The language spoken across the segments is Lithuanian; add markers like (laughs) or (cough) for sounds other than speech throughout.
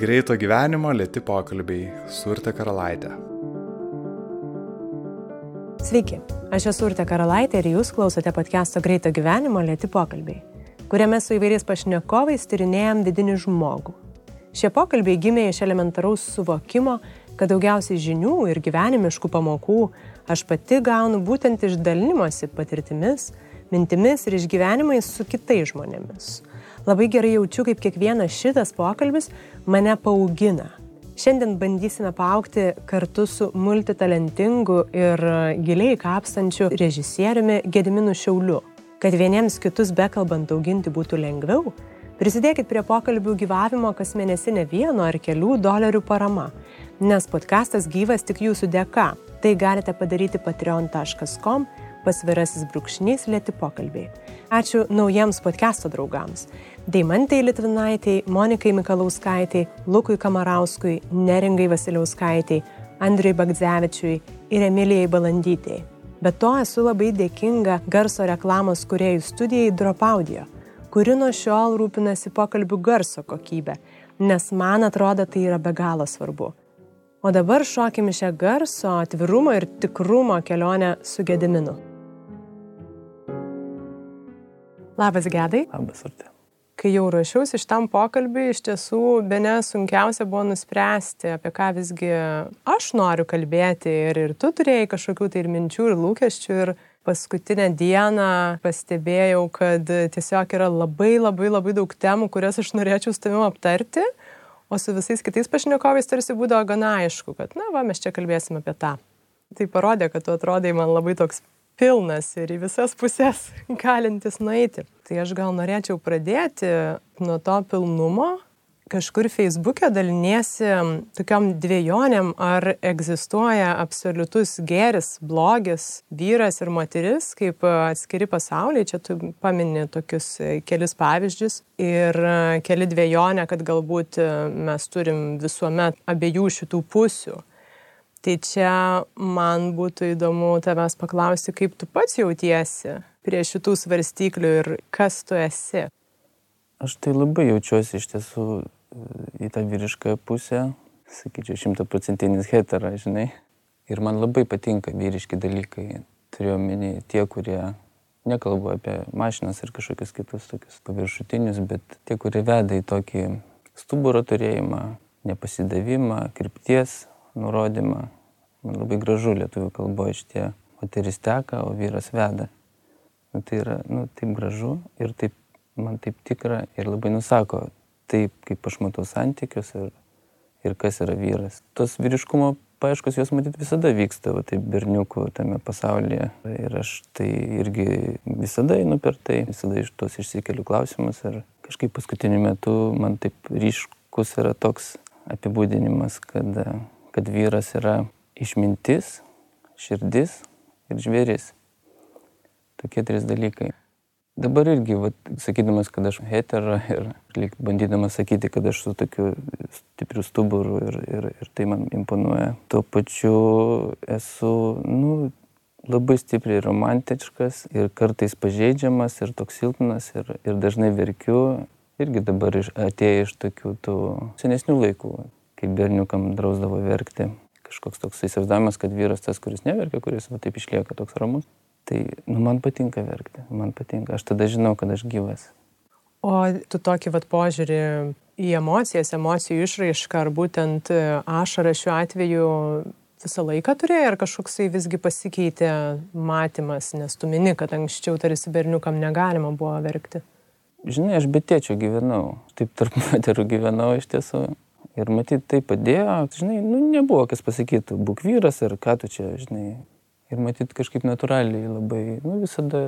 Greito gyvenimo lėti pokalbiai su Urte Karalaitė. Sveiki, aš esu Urte Karalaitė ir jūs klausote podcast'o Greito gyvenimo lėti pokalbiai, kuriame su įvairiais pašnekovais tyrinėjom vidinį žmogų. Šie pokalbiai gimė iš elementaraus suvokimo, kad daugiausiai žinių ir gyvenimiškų pamokų aš pati gaunu būtent iš dalinimuose patirtimis, mintimis ir išgyvenimais su kitais žmonėmis. Labai gerai jaučiu, kaip kiekvienas šitas pokalbis mane paaugina. Šiandien bandysime paaukti kartu su multitalentingu ir giliai kapstančiu režisieriumi Gediminu Šiauliu. Kad vieniems kitus bekalbant auginti būtų lengviau, prisidėkit prie pokalbių gyvavimo kas mėnesinė vieno ar kelių dolerių parama, nes podcastas gyvas tik jūsų dėka. Tai galite padaryti patreon.com pasvirasis brūkšnys lėti pokalbiai. Ačiū naujiems podcast'o draugams. Deimantai Litvinaitei, Monikai Mikalauskaitai, Lukui Kamarauskui, Neringai Vasiliauskaitai, Andriui Bagdzevičiui ir Emilijai Balandytei. Be to esu labai dėkinga garso reklamos kuriejų studijai Dropaudio, kuri nuo šiol rūpinasi pokalbių garso kokybę, nes man atrodo tai yra be galo svarbu. O dabar šokim šią garso, atvirumo ir tikrumo kelionę su Gediminu. Labas, Gedai. Labas, Artė. Kai jau ruošiausi šitam pokalbiui, iš tiesų, be ne sunkiausia buvo nuspręsti, apie ką visgi aš noriu kalbėti. Ir, ir tu turėjai kažkokių tai ir minčių, ir lūkesčių. Ir paskutinę dieną pastebėjau, kad tiesiog yra labai labai labai daug temų, kurias aš norėčiau su tavimi aptarti. O su visais kitais pašnekovais tarsi būdavo gana aišku, kad, na, va, mes čia kalbėsim apie tą. Tai parodė, kad tu atrodai man labai toks pilnas ir į visas pusės (laughs) galintis nueiti. Tai aš gal norėčiau pradėti nuo to pilnumo. Kažkur Facebook'e daliniesi tokiam dviejonėm, ar egzistuoja absoliutus geris, blogis, vyras ir moteris kaip atskiri pasauliai. Čia tu pamini tokius kelis pavyzdžius ir keli dviejonę, kad galbūt mes turim visuomet abiejų šitų pusių Tai čia man būtų įdomu tavęs paklausti, kaip tu pats jautiesi prie šitų svarstyklių ir kas tu esi. Aš tai labai jaučiuosi iš tiesų į tą vyrišką pusę, sakyčiau, šimtaprocentinis hetera, žinai. Ir man labai patinka vyriški dalykai. Turiu omeny tie, kurie nekalbu apie mašinas ir kažkokius kitus tokius paviršutinius, bet tie, kurie veda į tokį stuburo turėjimą, nepasidavimą, krypties nurodymą. Man labai gražu lietuvių kalboje šitie moteris teka, o vyras veda. Nu, tai yra nu, taip gražu ir taip, man taip tikra ir labai nusako taip, kaip aš matau santykius ir, ir kas yra vyras. Tos vyriškumo paaiškos jos matyt visada vyksta, va, taip berniukų tame pasaulyje. Ir aš tai irgi visada einu per tai, visada iš tos išsikeliu klausimus ir kažkaip paskutiniu metu man taip ryškus yra toks apibūdinimas, kad kad vyras yra išmintis, širdis ir žvėris. Tokie trys dalykai. Dabar irgi, vat, sakydamas, kad aš hetero ir lyg bandydamas sakyti, kad aš su tokiu stipriu stuburu ir, ir, ir tai man imponuoja, tuo pačiu esu, nu, labai stipriai romantiškas ir kartais pažeidžiamas ir toks silpnas ir, ir dažnai verkiu. Irgi dabar atėjo iš tokių tų senesnių laikų kaip berniukam drausdavo verkti. Kažkoks toks įsivaizdavimas, kad vyras tas, kuris neverkia, kuris va, taip išlieka toks ramus. Tai nu, man patinka verkti, man patinka. Aš tada žinau, kad aš gyvas. O tu tokį vat požiūrį į emocijas, emocijų išraišką, ar būtent ašarą šiuo atveju visą laiką turėjai, ar kažkoksai visgi pasikeitė matymas, nes tu mini, kad anksčiau tarsi berniukam negalima buvo verkti. Žinai, aš be tėčio gyvenau, taip tarp moterų gyvenau iš tiesų. Ir matyt, tai padėjo, žinai, nu, nebuvo kas pasakytų, būk vyras ir ką tu čia, žinai. Ir matyt, kažkaip natūraliai labai, nu, visada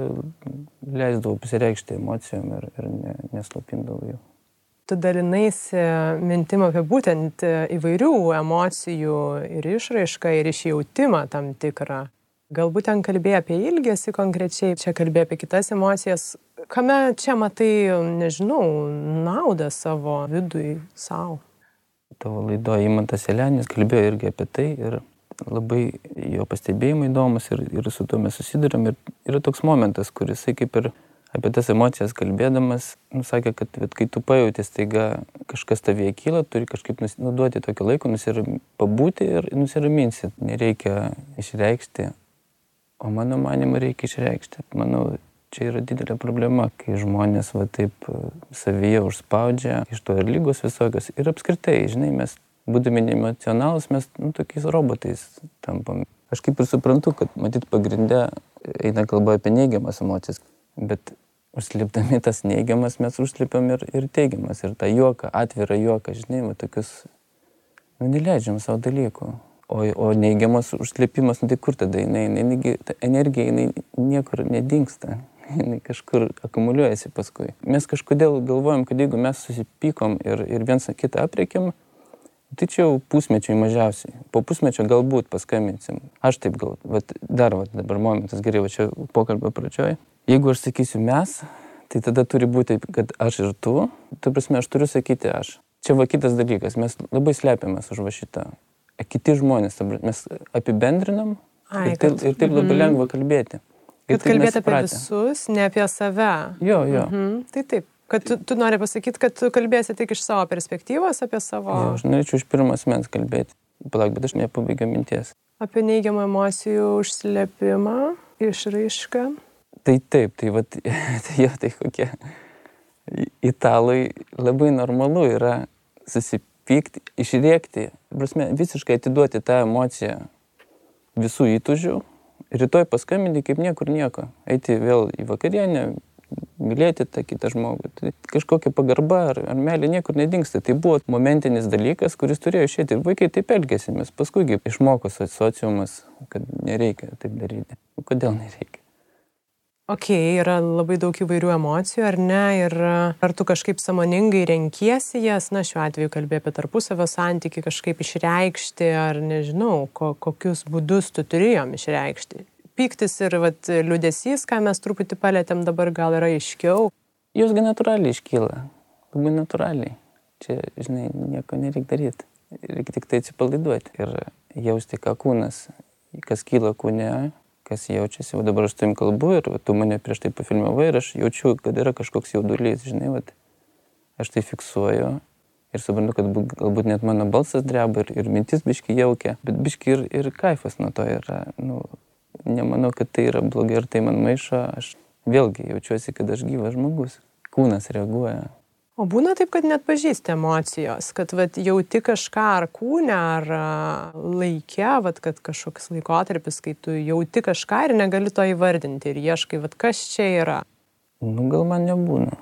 leisdavau pasireikšti emocijom ir, ir ne, neslopindavau jų. Tu dalinaisi mintim apie būtent įvairių emocijų ir išraišką, ir išjautimą tam tikrą. Galbūt ten kalbėjai apie ilgesį konkrečiai, čia kalbėjai apie kitas emocijas. Kame čia matai, nežinau, naudą savo vidui savo? Tavo laidoje Imantas Elenis kalbėjo irgi apie tai ir labai jo pastebėjimai įdomus ir, ir su tuo mes susidurėm. Ir yra toks momentas, kuris kaip ir apie tas emocijas kalbėdamas, nusakė, kad vat, kai tu pajauti staiga kažkas tavyje kyla, turi kažkaip nuduoti tokį laiką, nusiram, pabūti ir nusiraminsi. Nereikia išreikšti, o mano manimo reikia išreikšti. Manau, čia yra didelė problema, kai žmonės va taip e, savyje užspaudžia, iš to ir lygos visokios. Ir apskritai, žinai, mes būdami neemocionalus, mes nu, tokiais robotais tampam. Aš kaip ir suprantu, kad matyt pagrindė eina kalba apie neigiamas emocijas, bet užslėpdami tas neigiamas mes užslėpiam ir, ir teigiamas. Ir tą juoką, atvirą juoką, žinai, va, tokius, nu, neleidžiam savo dalykų. O, o neigiamas užslėpimas, nu tai kur tada jinai, jinai, ta energija, jinai niekur nedingsta. Jinai kažkur akumuliuojasi paskui. Mes kažkodėl galvojam, kad jeigu mes susipykom ir, ir viens kitą apriekim, Tai čia jau pusmečiai mažiausiai. Po pusmečio galbūt paskambinsim. Aš taip gal, bet dar va, dabar momentas gerai, va čia pokalbio pradžioj. Jeigu aš sakysiu mes, tai tada turi būti, kad aš ir tu. Tai prasme, aš turiu sakyti aš. Čia va kitas dalykas, mes labai slepiamės už va šitą. Kiti žmonės, mes apibendrinam Ai, ir, taip, ir taip labai mm. lengva kalbėti. Kad kalbėti apie visus, ne apie save. Jo, jo. Mhm. Tai taip. Kad tu, tu nori pasakyti, kad tu kalbėsi tik iš savo perspektyvos apie savo... Ja, aš norėčiau iš pirmas mens kalbėti. Palauk, bet aš nepabaigiau minties. Apie neigiamą emocijų užslėpimą, išraišką. Tai taip, tai, vat, (laughs) tai jo, tai kokie. Italai labai normalu yra susipykti, išrėkti, prasme, visiškai atiduoti tą emociją visų įtužių, rytoj paskambinti kaip niekur nieko, eiti vėl į vakarienę, mylėti tą kitą žmogų. Tai kažkokia pagarba ar, ar meilė niekur nedingsta. Tai buvo momentinis dalykas, kuris turėjo išėti. Ir vaikai taip elgėsi, mes paskui išmoko sociumas, kad nereikia taip daryti. Kodėl nereikia? Ok, yra labai daug įvairių emocijų, ar ne? Ir ar tu kažkaip samoningai renkiesi jas, na šiuo atveju kalbė apie tarpusavio santyki, kažkaip išreikšti, ar nežinau, ko, kokius būdus tu turėjom išreikšti pyktis ir vat, liūdėsys, ką mes truputį palėtėm dabar, gal yra aiškiau. Jūs gan natūraliai iškyla, labai natūraliai. Čia, žinai, nieko nereikia daryti. Reikia tik tai atsipalaiduoti ir jausti, ką kūnas, kas kyla kūne, kas jaučiasi. O dabar aš tavim kalbu ir va, tu mane prieš tai pafilmavai ir aš jaučiu, kad yra kažkoks jaudulys, žinai, va, aš tai fiksuoju ir suprantu, kad galbūt net mano balsas dreba ir, ir mintis biški jaukia, bet biški ir, ir kaifas nuo to yra. Nu, nemanau, kad tai yra blogai ir tai man maišo, aš vėlgi jaučiuosi, kad aš gyvas žmogus. Kūnas reaguoja. O būna taip, kad net pažįsti emocijos, kad vat, jauti kažką ar kūne, ar laikė, vat, kad kažkoks laikotarpis, kai tu jauti kažką ir negali to įvardinti ir ieškai, vat, kas čia yra. Nu, gal man nebūna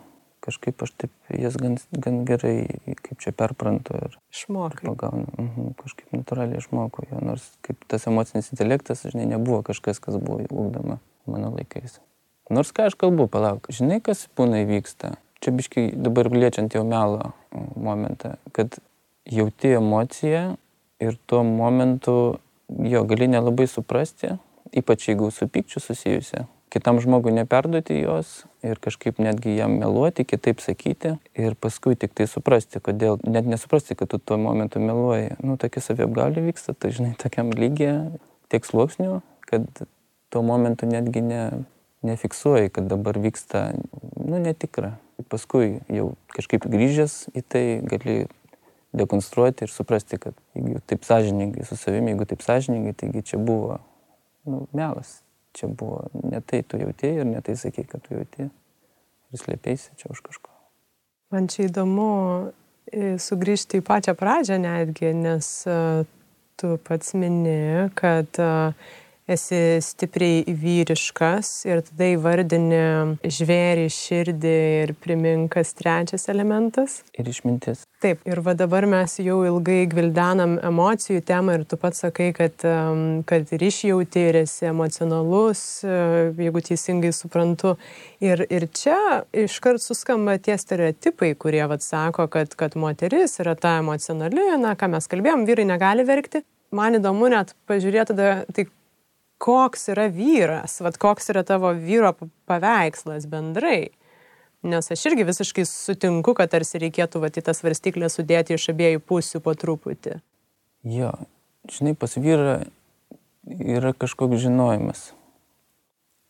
kažkaip aš taip jas gan, gan gerai, kaip čia perprantu ir išmokau. Pagaunu, mhm, kažkaip natūraliai išmokau jo, nors kaip tas emocinis intelektas, žinai, nebuvo kažkas, kas buvo ūkdama mano laikais. Nors ką aš kalbu, palauk, žinai, kas būna įvyksta. Čia biškai dabar liečiant jau melo momentą, kad jauti emociją ir tuo momentu jo gali nelabai suprasti, ypač jeigu su pykčiu susijusia kitam žmogui neperduoti jos ir kažkaip netgi jam meluoti, kitaip sakyti ir paskui tik tai suprasti, kodėl, net nesuprasti, kad tu tuo momentu meluoji. Nu, tokia saviapgaulė vyksta, tai žinai, tokiam lygiai tiek sluoksnių, kad tuo momentu netgi ne, nefiksuoji, kad dabar vyksta, nu, netikra. Paskui jau kažkaip grįžęs į tai gali dekonstruoti ir suprasti, kad jeigu taip sąžiningai su savimi, jeigu taip sąžiningai, taigi čia buvo nu, melas čia buvo ne tai tu jautėjai ir ne tai sakai, kad tu jautėjai ir slėpėsi čia už kažko. Man čia įdomu e, sugrįžti į pačią pradžią netgi, nes e, tu pats mini, kad uh, esi stipriai vyriškas ir tada įvardini žvėrį, širdį ir priminkas trečias elementas. Ir išmintis. Taip, ir va dabar mes jau ilgai gvildenam emocijų temą ir tu pats sakai, kad, kad ir išjauti, ir esi emocionalus, jeigu teisingai suprantu. Ir, ir čia iškart suskamba tie stereotipai, kurie vad sako, kad, kad moteris yra ta emocionali, na, ką mes kalbėjom, vyrai negali verkti. Man įdomu net pažiūrėti tada, tai koks yra vyras, vad koks yra tavo vyro paveikslas bendrai. Nes aš irgi visiškai sutinku, kad tarsi reikėtų vat, į tas varstyklės sudėti iš abiejų pusių po truputį. Jo, žinai, pas vyrą yra kažkoks žinojimas.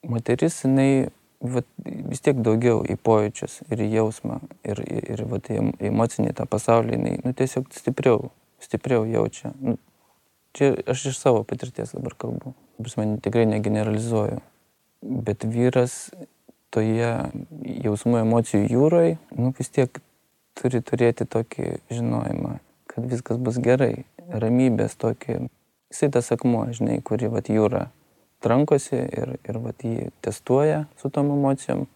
Moteris, jinai vat, vis tiek daugiau į pojūčius ir į jausmą ir, ir, ir vat, į emocinį tą pasaulį, jinai nu, tiesiog stipriau, stipriau jaučia. Nu, čia aš iš savo patirties dabar kalbu. Man tikrai negeneralizuoju. Bet vyras toje jausmų emocijų jūroje, nu vis tiek turi turėti tokį žinojimą, kad viskas bus gerai. Ramybės tokį. Jisai tas akmuo, žinai, kuri vat jūra trankosi ir, ir vat, jį testuoja su tom emocijom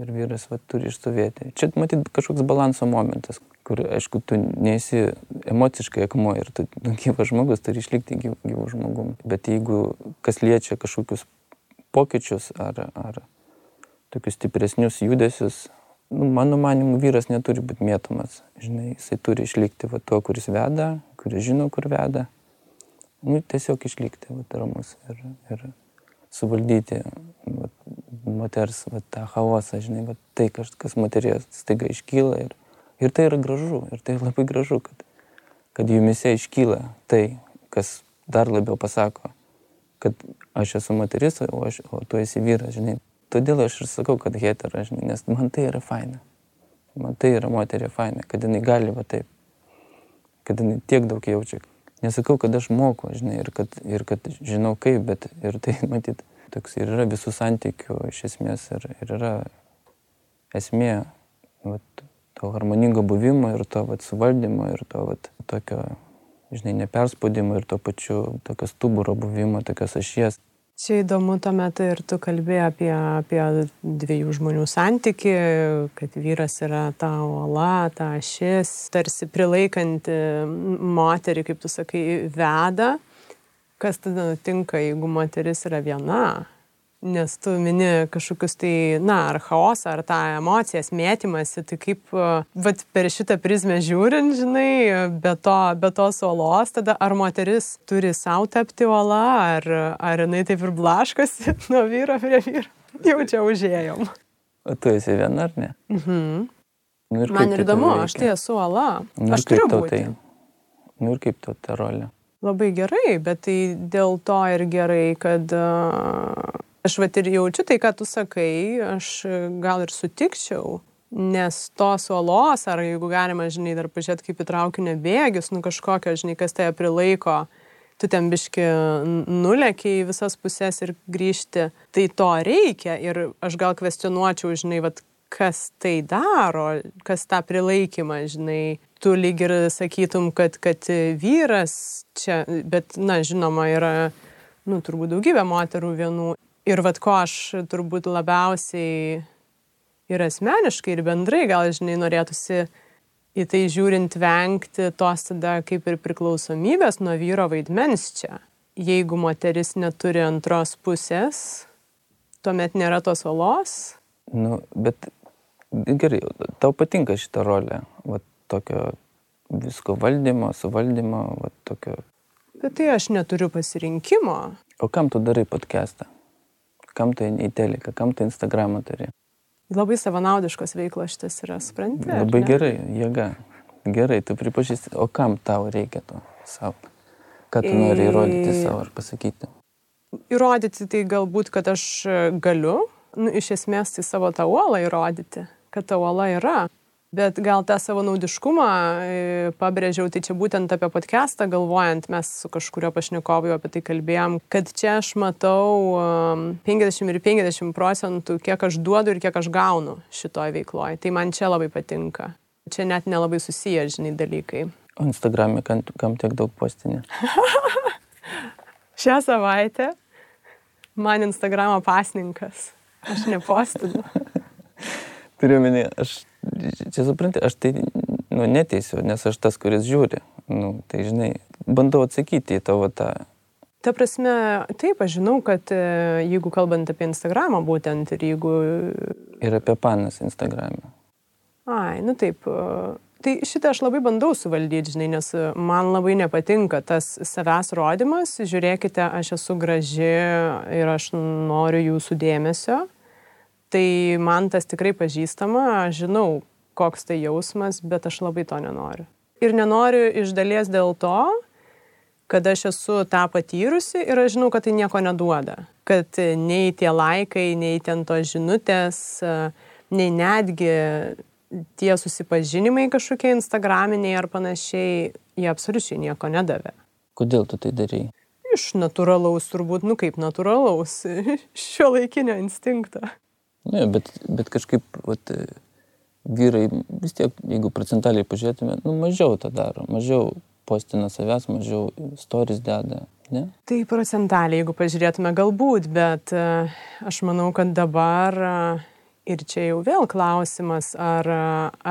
ir vyras vat, turi išstovėti. Čia matyt kažkoks balanso momentas, kur, aišku, tu nesi emociškai akmuo ir tu nu, gyvas žmogus turi išlikti gyv, gyvų žmogum. Bet jeigu kas liečia kažkokius pokyčius ar, ar tokius stipresnius judesius, nu, mano manimu, vyras neturi būti mėtomas. Žinai, jisai turi išlikti va, tuo, kuris veda, kuris žino, kur veda nu, tiesiog išlikti vat, ramus ir, ir suvaldyti vat, moters vat, tą chaosą, žinai, vat, tai kažkas moterijos staiga iškyla ir, ir tai yra gražu, ir tai labai gražu, kad, kad jumise iškyla tai, kas dar labiau pasako, kad aš esu moteris, o, aš, o tu esi vyras, žinai. Todėl aš ir sakau, kad hetera, žinai, nes man tai yra faina. Man tai yra moterė faina, kad jinai gali va taip, kad jinai tiek daug jaučia, nesakau, kad aš moku, žinai, ir kad, ir kad žinau kaip, bet ir tai, (laughs) matyt, toks ir yra visų santykių iš esmės ir, ir yra esmė vat, to harmoningo buvimo ir to vat, suvaldymo ir to vat, tokio, žinai, neperspaudimo ir to pačiu tokio stuburo buvimo, tokios ašies. Čia įdomu tuomet ir tu kalbėjai apie, apie dviejų žmonių santyki, kad vyras yra ta uola, ta ašis, tarsi prilaikanti moterį, kaip tu sakai, veda. Kas tada nutinka, jeigu moteris yra viena? Nes tu mini kažkokius tai, na, ar chaosą, ar tą emocijas, mėtymasi, tai kaip, vad, per šitą prizmę žiūrint, žinai, be to, be tos olos, tada ar moteris turi savo tapti ola, ar, ar jinai taip ir blaškosi (laughs) nuo vyro prie vyro. Jau čia užėjom. O tu esi viena ar ne? Mhm. Nu, ir Man ir tai įdomu, aš tai esu ola. Nu, aš turiu būti. Tai, nu ir kaip tu ta rolė? Labai gerai, bet tai dėl to ir gerai, kad uh, Aš vat ir jaučiu tai, ką tu sakai, aš gal ir sutikčiau, nes tos uolos, ar jeigu galima, žinai, dar pažiūrėti, kaip įtraukinio bėgius, nu kažkokio, žinai, kas tai prilaiko, tu ten biški nulėkiai į visas pusės ir grįžti, tai to reikia. Ir aš gal kvestionuočiau, žinai, vat, kas tai daro, kas tą prilaikymą, žinai, tu lyg ir sakytum, kad, kad vyras čia, bet, na, žinoma, yra, nu, turbūt daugybė moterų vienų Ir vad ko aš turbūt labiausiai ir asmeniškai, ir bendrai gal, žinai, norėtųsi į tai žiūrint vengti tos tada kaip ir priklausomybės nuo vyro vaidmens čia. Jeigu moteris neturi antros pusės, tuomet nėra tos olos. Nu, bet gerai, tau patinka šitą rolę, va tokio visko valdymo, suvaldymo, va tokio. Bet tai aš neturiu pasirinkimo. O kam tu darai podcastą? Kam tu į teleką, kam tu Instagramą turi. Labai savanaudiškos veiklos šitas yra, supranti? Labai gerai, jėga. Gerai, tu pripažįsti, o kam tau reikia to savo? Ką tu nori įrodyti savo ar pasakyti? Įrodyti tai galbūt, kad aš galiu, nu, iš esmės tai savo tą uolą įrodyti, kad ta uola yra. Bet gal tą savo naudiškumą e, pabrėžiau, tai čia būtent apie podcastą galvojant, mes su kažkurio pašnekovu apie tai kalbėjom, kad čia aš matau 50 um, ir 50 procentų, kiek aš duodu ir kiek aš gaunu šitoje veikloje. Tai man čia labai patinka. Čia net nelabai susiję, žinai, dalykai. O Instagram'e kam, kam tiek daug postinė? (laughs) Šią savaitę man Instagramo pasninkas. Aš nepostinu. (laughs) Turiu minį, aš čia supranti, aš tai nu, neteisiu, nes aš tas, kuris žiūri. Nu, tai žinai, bandau atsakyti į tavo tą. Ta prasme, taip, aš žinau, kad e, jeigu kalbant apie Instagramą būtent ir jeigu... Ir apie panas Instagramą. Ai, nu taip. E, tai šitą aš labai bandau suvaldyti, žinai, nes man labai nepatinka tas savęs rodimas. Žiūrėkite, aš esu graži ir aš noriu jūsų dėmesio. Tai man tas tikrai pažįstama, aš žinau, koks tai jausmas, bet aš labai to nenoriu. Ir nenoriu iš dalies dėl to, kad aš esu tą patyrusi ir aš žinau, kad tai nieko neduoda. Kad nei tie laikai, nei ten tos žinutės, nei netgi tie susipažinimai kažkokie instagraminiai ar panašiai, jie absoliučiai nieko nedavė. Kodėl tu tai darai? Iš natūralaus turbūt, nu kaip natūralaus, (laughs) šio laikinio instinkto. Ne, bet, bet kažkaip vat, vyrai vis tiek, jeigu procentaliai pažiūrėtume, nu, mažiau tą daro, mažiau postina savęs, mažiau stories deda. Ne? Tai procentaliai, jeigu pažiūrėtume, galbūt, bet e, aš manau, kad dabar e, ir čia jau vėl klausimas, ar, e,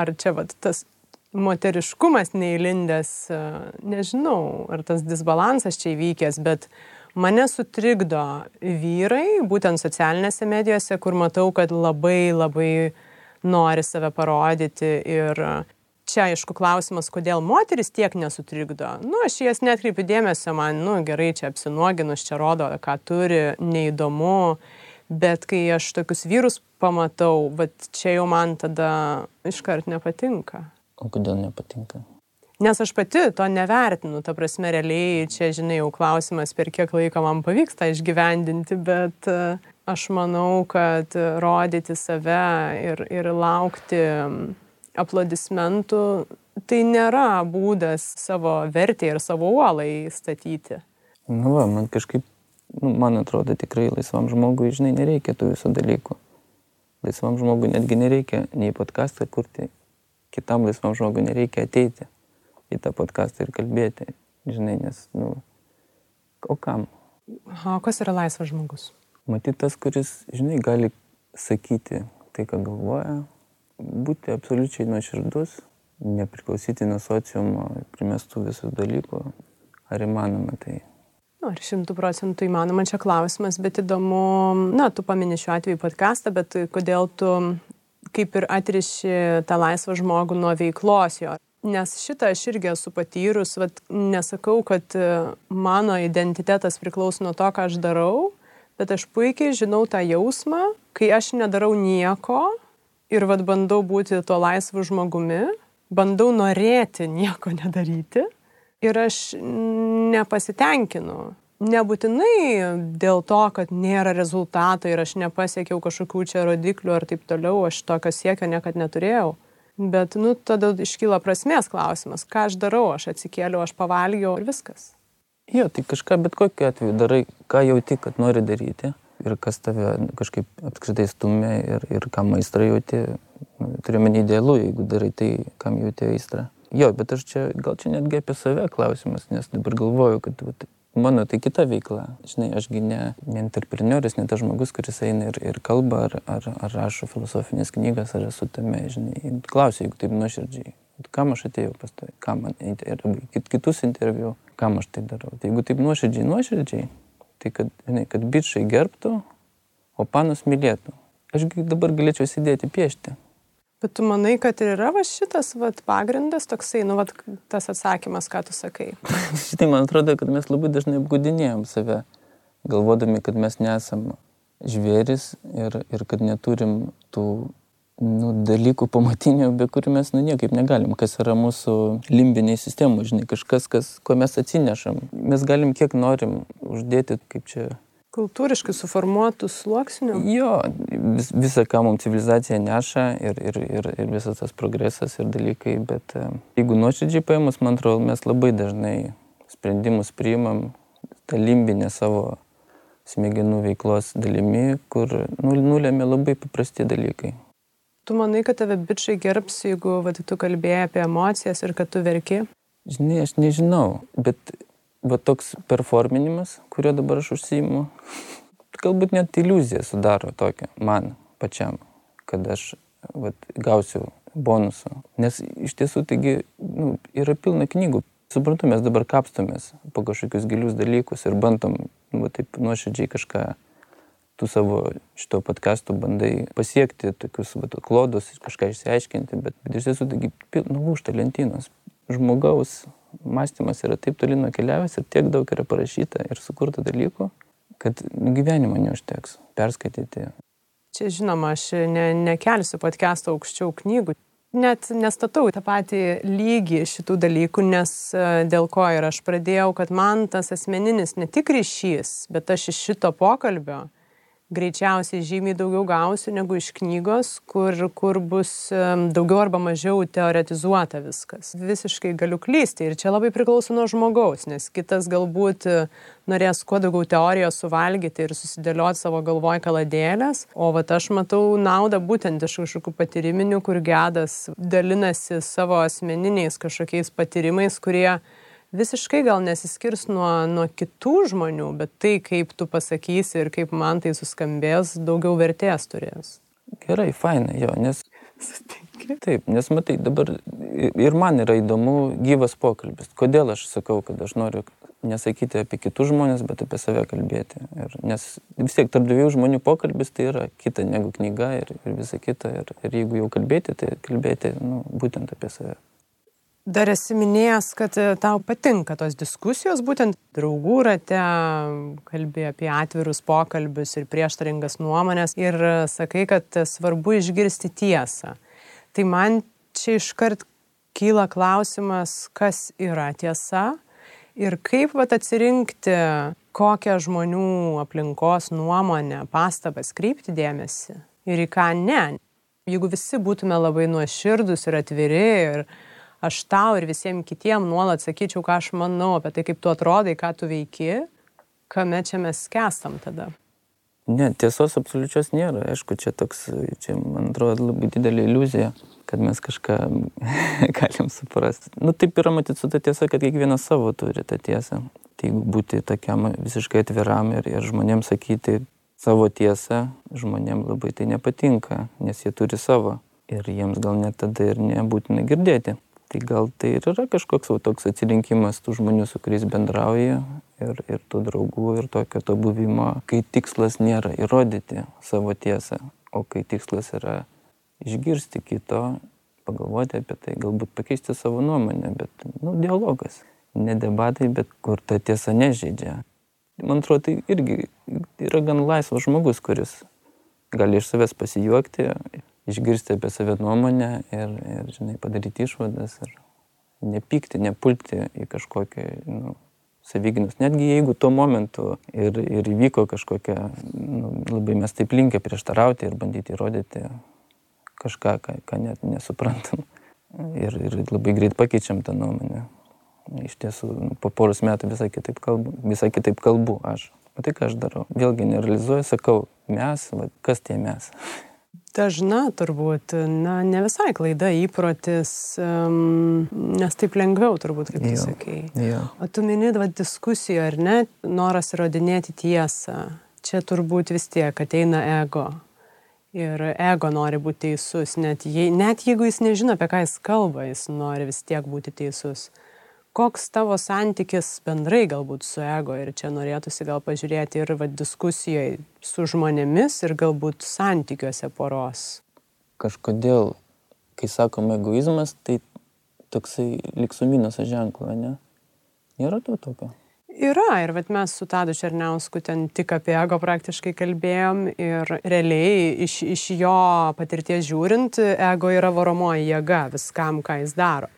ar čia vat, tas moteriškumas neįlindęs, nežinau, ar tas disbalansas čia įvykęs, bet mane sutrikdo vyrai, būtent socialinėse medijose, kur matau, kad labai labai nori save parodyti ir čia aišku klausimas, kodėl moteris tiek nesutrikdo. Nu, aš jas netkreipiu dėmesio, man, nu, gerai, čia apsinuoginus, čia rodo, ką turi, neįdomu, bet kai aš tokius vyrus pamatau, bet čia jau man tada iškart nepatinka. O kodėl nepatinka? Nes aš pati to nevertinu, ta prasme, realiai čia, žinai, jau klausimas, per kiek laiko man pavyks tą išgyvendinti, bet aš manau, kad rodyti save ir, ir laukti aplodismentų, tai nėra būdas savo vertę ir savo uolą įstatyti. Nu, va, man kažkaip, nu, man atrodo, tikrai laisvam žmogui, žinai, nereikia tų visų dalykų. Laisvam žmogui netgi nereikia nei podcastą kurti, kitam laisvam žmogui nereikia ateiti į tą podcastą ir kalbėti, žinai, nes, nu, o kam? O kas yra laisvas žmogus? Matyt, tas, kuris, žinai, gali sakyti tai, ką galvoja, būti absoliučiai nuoširdus, nepriklausyti nuo sociumo primestų visų dalykų. Ar įmanoma tai? Nu, ar šimtų procentų įmanoma čia klausimas, bet įdomu, na, tu paminė šiuo atveju podcastą, bet kodėl tu kaip ir atriši tą laisvą žmogų nuo veiklos jo. Nes šitą aš irgi esu patyrus, vat, nesakau, kad e, mano identitetas priklauso nuo to, ką aš darau, bet aš puikiai žinau tą jausmą, kai aš nedarau nieko ir vad bandau būti tuo laisvu žmogumi, bandau norėti nieko (laughs) nedaryti ir aš nepasitenkinu. Nebūtinai dėl to, kad nėra rezultato ir aš nepasiekiau kažkokių čia rodiklių ar taip toliau, aš tokio siekio niekada neturėjau. Bet, nu, tada iškyla prasmės klausimas, ką aš darau, aš atsikėliau, aš pavalgiau ir viskas. Jo, tai kažką bet kokiu atveju darai, ką jauti, kad nori daryti ir kas tave kažkaip apskritai stumia ir, ir kam aistrą jauti. Nu, turiu menį idealu, jeigu darai tai, kam jauti aistrą. Jo, bet aš čia, gal čia netgi apie save klausimas, nes dabar galvoju, kad vat, mano tai kita veikla. Žinai, ašgi ne, ne entrepreneuris, ne tas žmogus, kuris eina ir, ir kalba, ar, ar, ar rašo filosofinės knygas, ar esu tame, žinai. Klausiu, jeigu taip nuoširdžiai. Kam aš atėjau pas tai, kam man interviu, kit, kitus interviu, kam aš tai darau. Tai jeigu taip nuoširdžiai, nuoširdžiai, tai kad, žinai, kad bičiai gerbtų, o panas mylėtų. Aš dabar galėčiau sėdėti piešti. Bet tu manai, kad ir yra va šitas vat, pagrindas toksai, nu, vat, tas atsakymas, ką tu sakai. (laughs) Šitai man atrodo, kad mes labai dažnai apgudinėjom save, galvodami, kad mes nesam žvėris ir, ir kad neturim tų nu, dalykų pamatinių, be kurių mes nu, niekaip negalim, kas yra mūsų limbiniai sistemų, žinai, kažkas, kas, ko mes atsinešam. Mes galim kiek norim uždėti, kaip čia. Kultūriškai suformuotų sluoksnių. Jo, vis, visą, ką mums civilizacija neša ir, ir, ir, ir visas tas progresas ir dalykai, bet e, jeigu nuoširdžiai paėmus, man atrodo, mes labai dažnai sprendimus priimam tą limbinę savo smegenų veiklos dalimi, kur nu, nulėmė labai paprasti dalykai. Tu manai, kad tave bičiai gerbs, jeigu va, tu kalbėjai apie emocijas ir kad tu verki? Žinai, aš nežinau, bet va, toks performinimas, kurio dabar aš užsijimu, galbūt net iliuziją sudaro tokia man pačiam, kad aš va, gausiu bonusų. Nes iš tiesų taigi nu, yra pilna knygų. Suprantu, mes dabar kapstomės po kažkokius gilius dalykus ir bandom nu, va, taip nuoširdžiai kažką tu savo šito podkastų bandai pasiekti tokius vat, klodus, kažką išsiaiškinti, bet, iš tiesų taigi nulūšta lentynos. Žmogaus mąstymas yra taip toli nukeliavęs ir tiek daug yra parašyta ir sukurta dalykų, kad gyvenimo neužteks perskaityti. Čia žinoma, aš ne, nekelsiu podcast'o aukščiau knygų. net nestatau tą patį lygį šitų dalykų, nes e, dėl ko ir aš pradėjau, kad man tas asmeninis ne tik ryšys, bet aš iš šito pokalbio greičiausiai žymiai daugiau gausiu negu iš knygos, kur, kur bus daugiau arba mažiau teoretizuota viskas. Visiškai galiu klysti ir čia labai priklauso nuo žmogaus, nes kitas galbūt e, norės kuo daugiau teorijos suvalgyti ir susidėlioti savo galvoj kaladėlės, o va aš matau naudą būtent iš kažkokių patyriminių, kur gedas dalinasi savo asmeniniais kažkokiais patyrimais, kurie visiškai gal nesiskirs nuo, nuo kitų žmonių, bet tai, kaip tu pasakysi ir kaip man tai suskambės, daugiau vertės turės. Gerai, fainai, jo, nes. Taip, nes matai, dabar ir man yra įdomu gyvas pokalbis. Kodėl aš sakau, kad aš noriu nesakyti apie kitus žmonės, bet apie save kalbėti. Ir, nes vis tiek tarp dviejų žmonių pokalbis tai yra kita negu knyga ir, ir visa kita. Ir, ir jeigu jau kalbėti, tai kalbėti nu, būtent apie save. Dar esi minėjęs, kad e, tau patinka tos diskusijos, būtent draugų rate, kalbė apie atvirus pokalbius ir prieštaringas nuomonės ir e, sakai, kad svarbu išgirsti tiesą. Tai man čia iškart kyla klausimas, kas yra tiesa ir kaip vat, atsirinkti, kokią žmonių aplinkos nuomonę, pastabas kreipti dėmesį ir į ką ne. Jeigu visi būtume labai nuoširdus ir atviri ir aš tau ir visiems kitiems nuolat sakyčiau, ką aš manau apie tai, kaip tu atrodai, ką tu veiki, kame čia mes kestam tada. Ne, tiesos absoliučios nėra. Aišku, čia toks, čia man atrodo labai didelė iliuzija, kad mes kažką (laughs) galim suprasti. Nu, taip yra matyti su ta tiesa, kad kiekvienas savo turi tą tiesą. Tai jeigu būti tokiam visiškai atviram ir, ir žmonėms sakyti savo tiesą, žmonėms labai tai nepatinka, nes jie turi savo. Ir jiems gal net tada ir nebūtina girdėti. Tai gal tai ir yra kažkoks va, toks atsirinkimas tų žmonių, su kuriais bendrauja ir, ir tų draugų ir tokio to buvimo, kai tikslas nėra įrodyti savo tiesą, o kai tikslas yra išgirsti kito, pagalvoti apie tai, galbūt pakeisti savo nuomonę, bet, nu, dialogas. Ne debatai, bet kur ta tiesa nežaidžia. Man atrodo, tai irgi yra gan laisvas žmogus, kuris gali iš savęs pasijuokti, išgirsti apie save nuomonę ir, ir žinai, padaryti išvadas ir nepykti, nepulti į kažkokį nu, savyginus. Netgi jeigu tuo momentu ir, ir įvyko kažkokia, nu, labai mes taip linkę prieštarauti ir bandyti įrodyti kažką, ką, ką net nesuprantam. Ir, ir labai greit pakeičiam tą nuomonę. Iš tiesų, nu, po poros metų visai kitaip kalbu, visai kitaip kalbu aš. O tai ką aš darau? Vėlgi nerealizuoju, sakau, mes, va, kas tie mes? Dažna turbūt, na, ne visai klaida įprotis, um, nes taip lengviau turbūt, kaip tu sakai. Jo. O tu minėt, va, diskusijų ar ne, noras įrodinėti tiesą. Čia turbūt vis tiek ateina ego. Ir ego nori būti teisus, net, jei, net jeigu jis nežino, apie ką jis kalba, jis nori vis tiek būti teisus koks tavo santykis bendrai galbūt su ego ir čia norėtųsi gal pažiūrėti ir va, diskusijoje su žmonėmis ir galbūt santykiuose poros. Kažkodėl, kai sakom egoizmas, tai toksai liksuminas ženklo, ne? Nėra to tokio. Yra ir vat, mes su Tadu Černiausku ten tik apie ego praktiškai kalbėjom ir realiai iš, iš jo patirties žiūrint, ego yra varomoji jėga viskam, ką jis daro,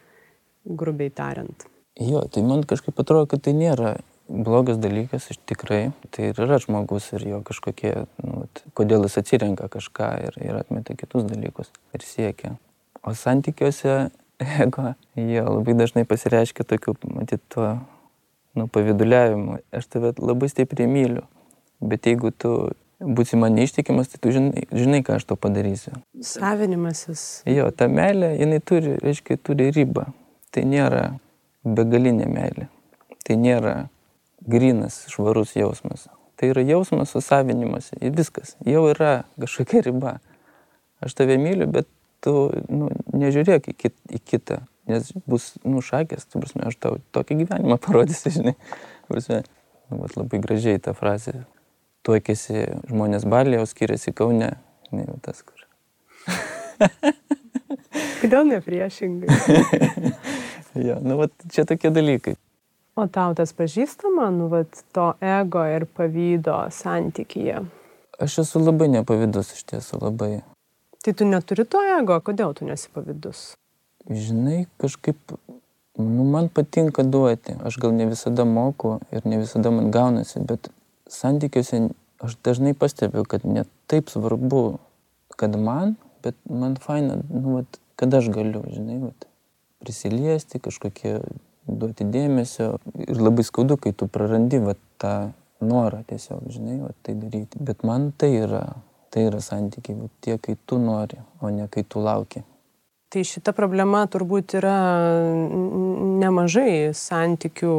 grubiai tariant. Jo, tai man kažkaip atrodo, kad tai nėra blogas dalykas, iš tikrai. Tai ir yra žmogus ir jo kažkokie, nu, kodėl jis atsirenka kažką ir, ir atmeta kitus dalykus ir siekia. O santykiuose (laughs) ego, jie labai dažnai pasireiškia tokiu, matyt, tuo, nu, paviduliavimu. Aš tave labai stipriai myliu, bet jeigu tu būsi man neištikimas, tai tu žinai, žinai, ką aš to padarysiu. Savinimasis. Jo, ta meilė, jinai turi, reiškia, turi ribą. Tai nėra begalinė meilė. Tai nėra grinas, švarus jausmas. Tai yra jausmas susavinimas ir viskas. Jau yra kažkokia riba. Aš tave myliu, bet tu nu, nežiūrėk į, kit, į kitą, nes bus nušakęs, tu prasme, aš tau tokį gyvenimą (laughs) parodysiu, žinai. Prasme, nu, vat, labai gražiai ta frazė. Tuokėsi žmonės Balė, o skiriasi Kaune. Ne, tas kur. Kodėl ne priešingai? (laughs) jo, nu, vat, čia tokie dalykai. O tau tas pažįstama, nu, vat, to ego ir pavydo santykyje? Aš esu labai nepavydus iš tiesų, labai. Tai tu neturi to ego, kodėl tu nesi pavydus? Žinai, kažkaip, nu, man patinka duoti. Aš gal ne visada moku ir ne visada man gaunasi, bet santykiuose aš dažnai pastebiu, kad net taip svarbu, kad man, bet man faina, nu, vat, kad aš galiu, žinai, vat, prisiliesti, kažkokie duoti dėmesio. Ir labai skaudu, kai tu prarandi vat, tą norą tiesiog, žinai, vat, tai daryti. Bet man tai yra, tai yra santykiai, vat, tie, kai tu nori, o ne kai tu lauki. Tai šita problema turbūt yra nemažai santykių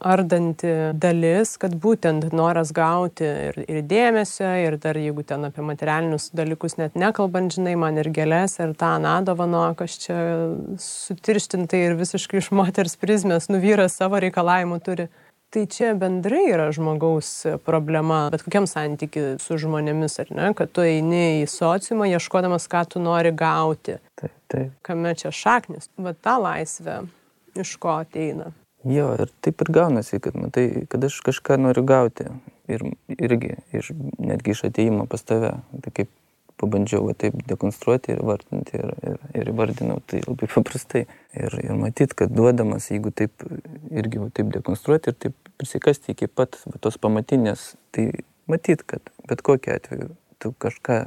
ardanti dalis, kad būtent noras gauti ir, ir dėmesio, ir dar jeigu ten apie materialinius dalykus net nekalbant, žinai, man ir gėlės, ir tą anadovano, kas čia sutirštintai ir visiškai iš moters prizmės, nuvyras savo reikalavimų turi. Tai čia bendrai yra žmogaus problema, bet kokiam santykiu su žmonėmis, ar ne, kad tu eini į sociumą ieškodamas, ką tu nori gauti. Taip, taip. Kame čia šaknis, va ta laisvė, iš ko ateina. Jo, ir taip ir gaunasi, kad, matai, kad aš kažką noriu gauti. Ir irgi, iš, netgi iš ateimo pas tave. Tai kaip pabandžiau va, taip dekonstruoti ir vardinti ir, ir, ir įvardinau tai labai paprastai. Ir, ir matyt, kad duodamas, jeigu taip irgi va, taip dekonstruoti ir taip prisikasti iki pat va, tos pamatinės, tai matyt, kad bet kokiu atveju tu kažką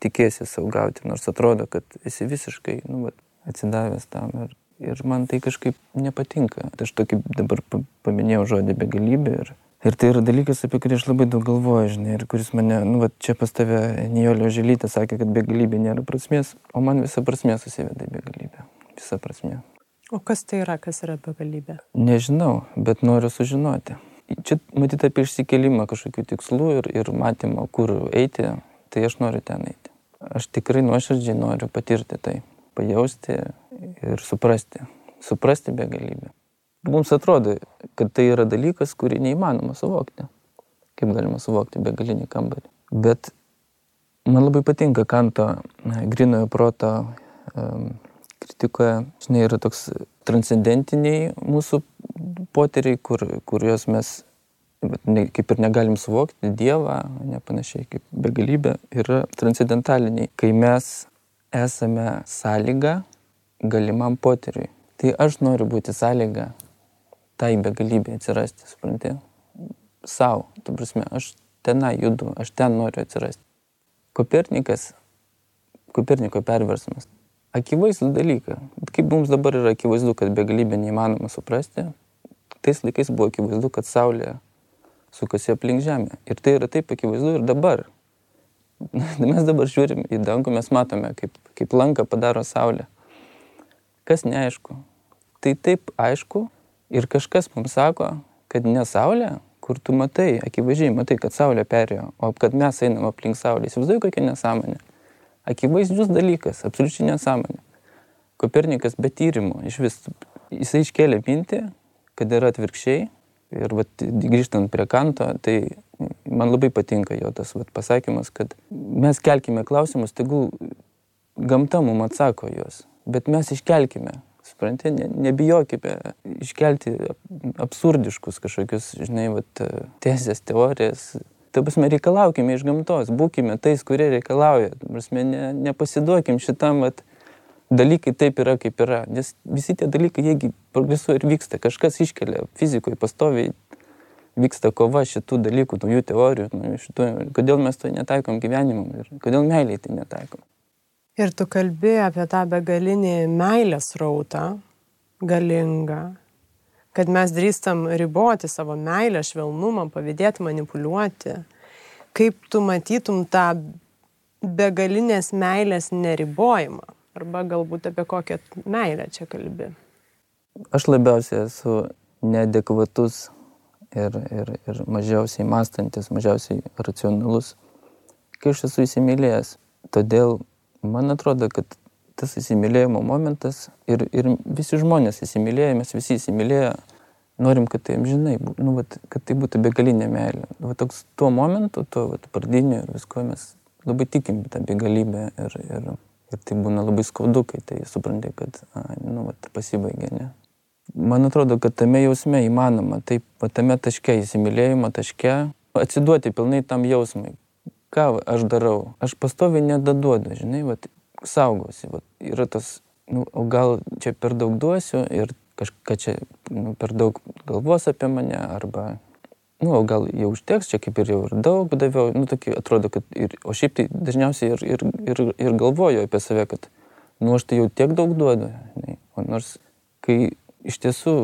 tikėsi savo gauti, nors atrodo, kad esi visiškai nu, va, atsidavęs tam. Ir, ir man tai kažkaip nepatinka. Aš tokį dabar paminėjau žodį begalybė ir Ir tai yra dalykas, apie kurį aš labai daug galvoju, žinai, ir kuris mane, nu, va, čia pas tave Nijolio Želytė sakė, kad begalybė nėra prasmės, o man visa prasmė susiveda į begalybę. Visa prasmė. O kas tai yra, kas yra begalybė? Nežinau, bet noriu sužinoti. Čia matyti apie išsikelimą kažkokių tikslų ir, ir matymą, kur eiti, tai aš noriu ten eiti. Aš tikrai nuoširdžiai noriu patirti tai, pajausti ir suprasti. Suprasti begalybę. Mums atrodo, kad tai yra dalykas, kurį neįmanoma suvokti. Kaip galima suvokti begalinį kambarį. Bet man labai patinka Kanto grinojo proto um, kritikoje. Žinai, yra toks transcendentiniai mūsų poteriai, kur, kuriuos mes ne, kaip ir negalim suvokti, Dievą, nepanašiai kaip begalybė, yra transcendentaliniai, kai mes esame sąlyga galimam poteriui. Tai aš noriu būti sąlyga tai begalybė atsirasti, supranti, savo, tu prasme, aš tenai judu, aš ten noriu atsirasti. Kopernikas, Koperniko perversmas. Akivaizdu dalyką. Kaip mums dabar yra akivaizdu, kad begalybė neįmanoma suprasti, tais laikais buvo akivaizdu, kad Saulė sukasi aplink Žemę. Ir tai yra taip akivaizdu ir dabar. Mes dabar žiūrim į dangų, mes matome, kaip, kaip lanką padaro Saulė. Kas neaišku. Tai taip aišku, Ir kažkas mums sako, kad ne Saulė, kur tu matai, akivaizdžiai matai, kad Saulė perėjo, o kad mes einam aplink Saulę. Įsivaizduoju, kokia nesąmonė. Akivaizdžius dalykas, absoliučiai nesąmonė. Kopernikas be tyrimų iš vis, jisai iškėlė mintį, kad yra atvirkščiai. Ir vat, grįžtant prie kanto, tai man labai patinka jo tas vat, pasakymas, kad mes kelkime klausimus, tegul gamta mums atsako juos, bet mes iškelkime, supranti, ne, nebijokime iškelti absurdiškus kažkokius, žinai, vat, tiesės teorijas. Tai prasme, reikalaukime iš gamtos, būkime tais, kurie reikalauja. Prasme, ne, nepasiduokim šitam vat, dalykai taip yra, kaip yra. Nes visi tie dalykai, jiegi progresuoja ir vyksta. Kažkas iškelia fizikoje pastoviai vyksta kova šitų dalykų, naujų teorijų, naujų šitų, kodėl mes to netaikom gyvenimui ir kodėl meiliai tai netaikom. Ir tu kalbi apie tą begalinį meilės rautą, galingą, kad mes drįstam riboti savo meilę, švelnumą, pavydėti, manipuliuoti. Kaip tu matytum tą begalinės meilės neribojimą? Arba galbūt apie kokią meilę čia kalbi? Aš labiausiai esu neadekvatus ir, ir, ir mažiausiai mąstantis, mažiausiai racionalus, kai aš esu įsimylėjęs. Todėl man atrodo, kad tas įsimylėjimo momentas ir, ir visi žmonės įsimylėję, mes visi įsimylėję, norim, kad tai amžinai, nu, vat, kad tai būtų begalinė meilė. Va toks tuo momentu, tuo vat, pradiniu ir visko mes labai tikim tą begalybę ir, ir, ir tai būna labai skaudu, kai tai supranti, kad a, nu, vat, pasibaigė. Ne? Man atrodo, kad tame jausme įmanoma, taip, tame taške, įsimylėjimo taške, atsiduoti pilnai tam jausmui, ką aš darau? Aš pastoviai nedaduodu, žinai, vat, saugosi. Vat, yra tas, nu, o gal čia per daug duosiu ir kažką čia nu, per daug galvos apie mane, arba, nu, o gal jau užteks, čia kaip ir jau ir daug daviau, nu, tokį atrodo, kad ir, o šiaip tai dažniausiai ir, ir, ir, ir galvoju apie save, kad, nu, aš tai jau tiek daug duodu, ne, o nors, kai iš tiesų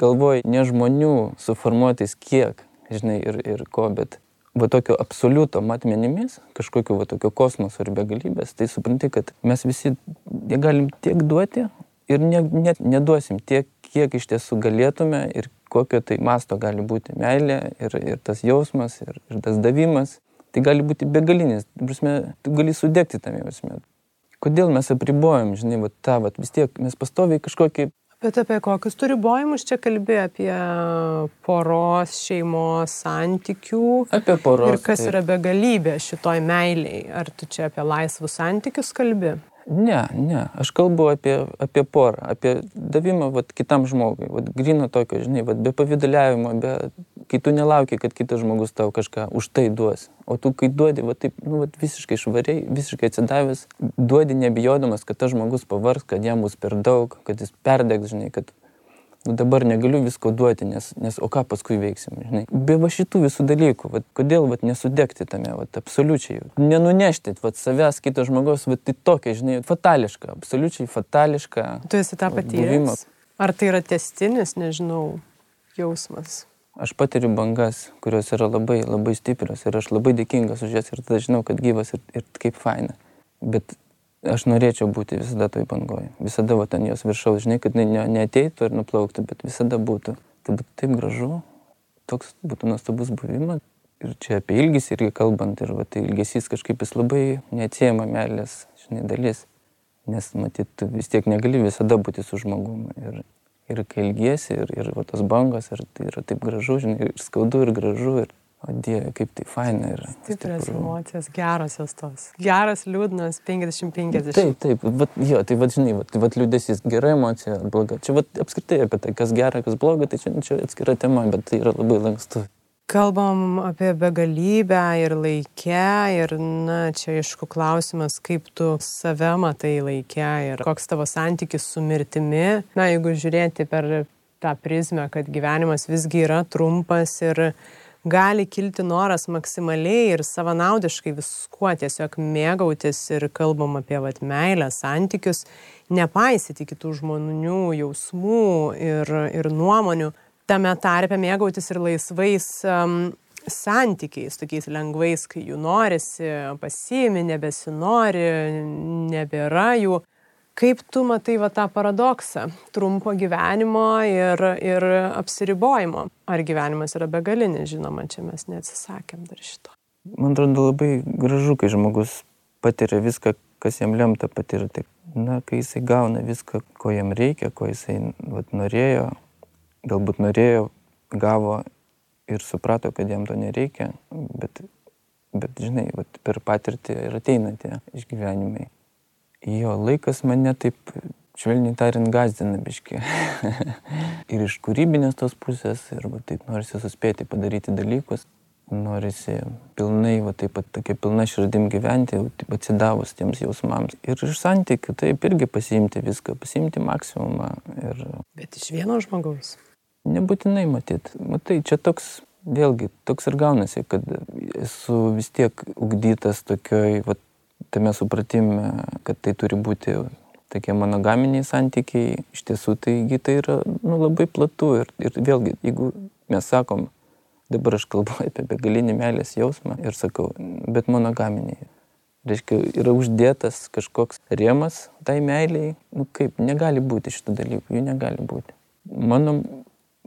galvoju ne žmonių suformuotis kiek, žinai, ir, ir ko, bet va tokio absoliuto matmenimis, kažkokio va tokio kosmoso ir begalybės, tai supranti, kad mes visi galim tiek duoti ir ne, net neduosim tiek, kiek iš tiesų galėtume ir kokio tai masto gali būti meilė ir, ir tas jausmas ir, ir tas davimas. Tai gali būti begalinis, prasme, tu gali sudegti tame jausme. Kodėl mes apribojam, žinai, va, tą, va, vis tiek mes pastoviai kažkokį Bet apie kokius turi bojimus čia kalbė? Apie poros, šeimos, santykių. Apie poros. Ir kas taip. yra begalybė šitoj meiliai? Ar tu čia apie laisvus santykius kalbė? Ne, ne, aš kalbu apie, apie porą, apie davimą vat, kitam žmogui, vat, grino tokio, žinai, vat, be pavydaliavimo, be, kai tu nelauki, kad kitas žmogus tau kažką už tai duos. O tu, kai duodi, vat, taip, nu, vat, visiškai švariai, visiškai atsidavęs, duodi nebijodamas, kad tas žmogus pavargs, kad jam bus per daug, kad jis perdegs, žinai, kad nu dabar negaliu visko duoti, nes, nes o ką paskui veiksim, žinai. Be va šitų visų dalykų, vat, kodėl vat, nesudegti tame, vat, absoliučiai, nenunešti vat, savęs kito žmogaus, vat, tai tokia, žinai, fatališka, absoliučiai fatališka. Tu esi tą patyręs? Ar tai yra testinis, nežinau, jausmas? Aš patiriu bangas, kurios yra labai, labai stiprios ir aš labai dėkingas už jas ir tada žinau, kad gyvas ir, ir kaip faina. Bet aš norėčiau būti visada toj bangoj. Visada va ten jos viršaus, žinai, kad ne, neateitų ir nuplauktų, bet visada būtų. Tai būtų taip gražu, toks būtų nuostabus buvimas. Ir čia apie ilgesį irgi kalbant, ir va, tai ilgesys kažkaip jis labai neatsiejama meilės, žinai, dalis. Nes matyt, vis tiek negali visada būti su žmogumi. Ir, ir kai ilgiesi, ir, ir va, tos bangos, ir tai yra taip gražu, žinai, ir skaudu, ir gražu, ir O Dieve, kaip tai faina yra. Stiprios emocijos, gerosios tos. Geras, liūdnas, 50-50. Taip, taip, vat, jo, tai vad, žinai, vat, vat liūdėsys gera emocija, bloga. Čia vat, apskritai apie tai, kas gera, kas bloga, tai čia, čia atskira tema, bet tai yra labai lankstu. Kalbam apie begalybę ir laikę ir, na, čia aišku klausimas, kaip tu save matai laikę ir koks tavo santykis su mirtimi. Na, jeigu žiūrėti per tą prizmę, kad gyvenimas visgi yra trumpas ir gali kilti noras maksimaliai ir savanaudiškai viskuo tiesiog mėgautis ir kalbam apie vat, meilę, santykius, nepaisyti kitų žmonių jausmų ir, ir nuomonių, tame tarpe mėgautis ir laisvais um, santykiais, tokiais lengvais, kai jų norisi, pasiimi, nebesinori, nebėra jų. Kaip tu matai va tą paradoksą trumpo gyvenimo ir, ir apsiribojimo? Ar gyvenimas yra begalinis, žinoma, čia mes neatsisakėm dar šito. Man atrodo labai gražu, kai žmogus patiria viską, kas jam lemta patirti. Na, kai jisai gauna viską, ko jam reikia, ko jisai vat, norėjo, galbūt norėjo, gavo ir suprato, kad jam to nereikia, bet, bet žinai, vat, per patirtį ir ateina tie išgyvenimai. Jo, laikas mane taip, švelniai tariant, gazdina biški. (laughs) ir iš kūrybinės tos pusės, ir va, taip norisi suspėti padaryti dalykus, norisi pilnai, va taip pat tokia pilna širdim gyventi, atsidavus tiems jausmams. Ir iš santykių taip irgi pasiimti viską, pasiimti maksimumą. Ir... Bet iš vieno žmogaus. Nebūtinai matyt. Matai, čia toks, vėlgi, toks ir gaunasi, kad esu vis tiek ugdytas tokioj, va, tame supratime, kad tai turi būti tokie monogaminiai santykiai, iš tiesų taigi tai yra nu, labai platu ir, ir vėlgi, jeigu mes sakom, dabar aš kalbu apie begalinį meilės jausmą ir sakau, bet monogaminiai. Reiškia, yra uždėtas kažkoks rėmas tai meiliai, nu kaip, negali būti šitų dalykų, jų negali būti. Mano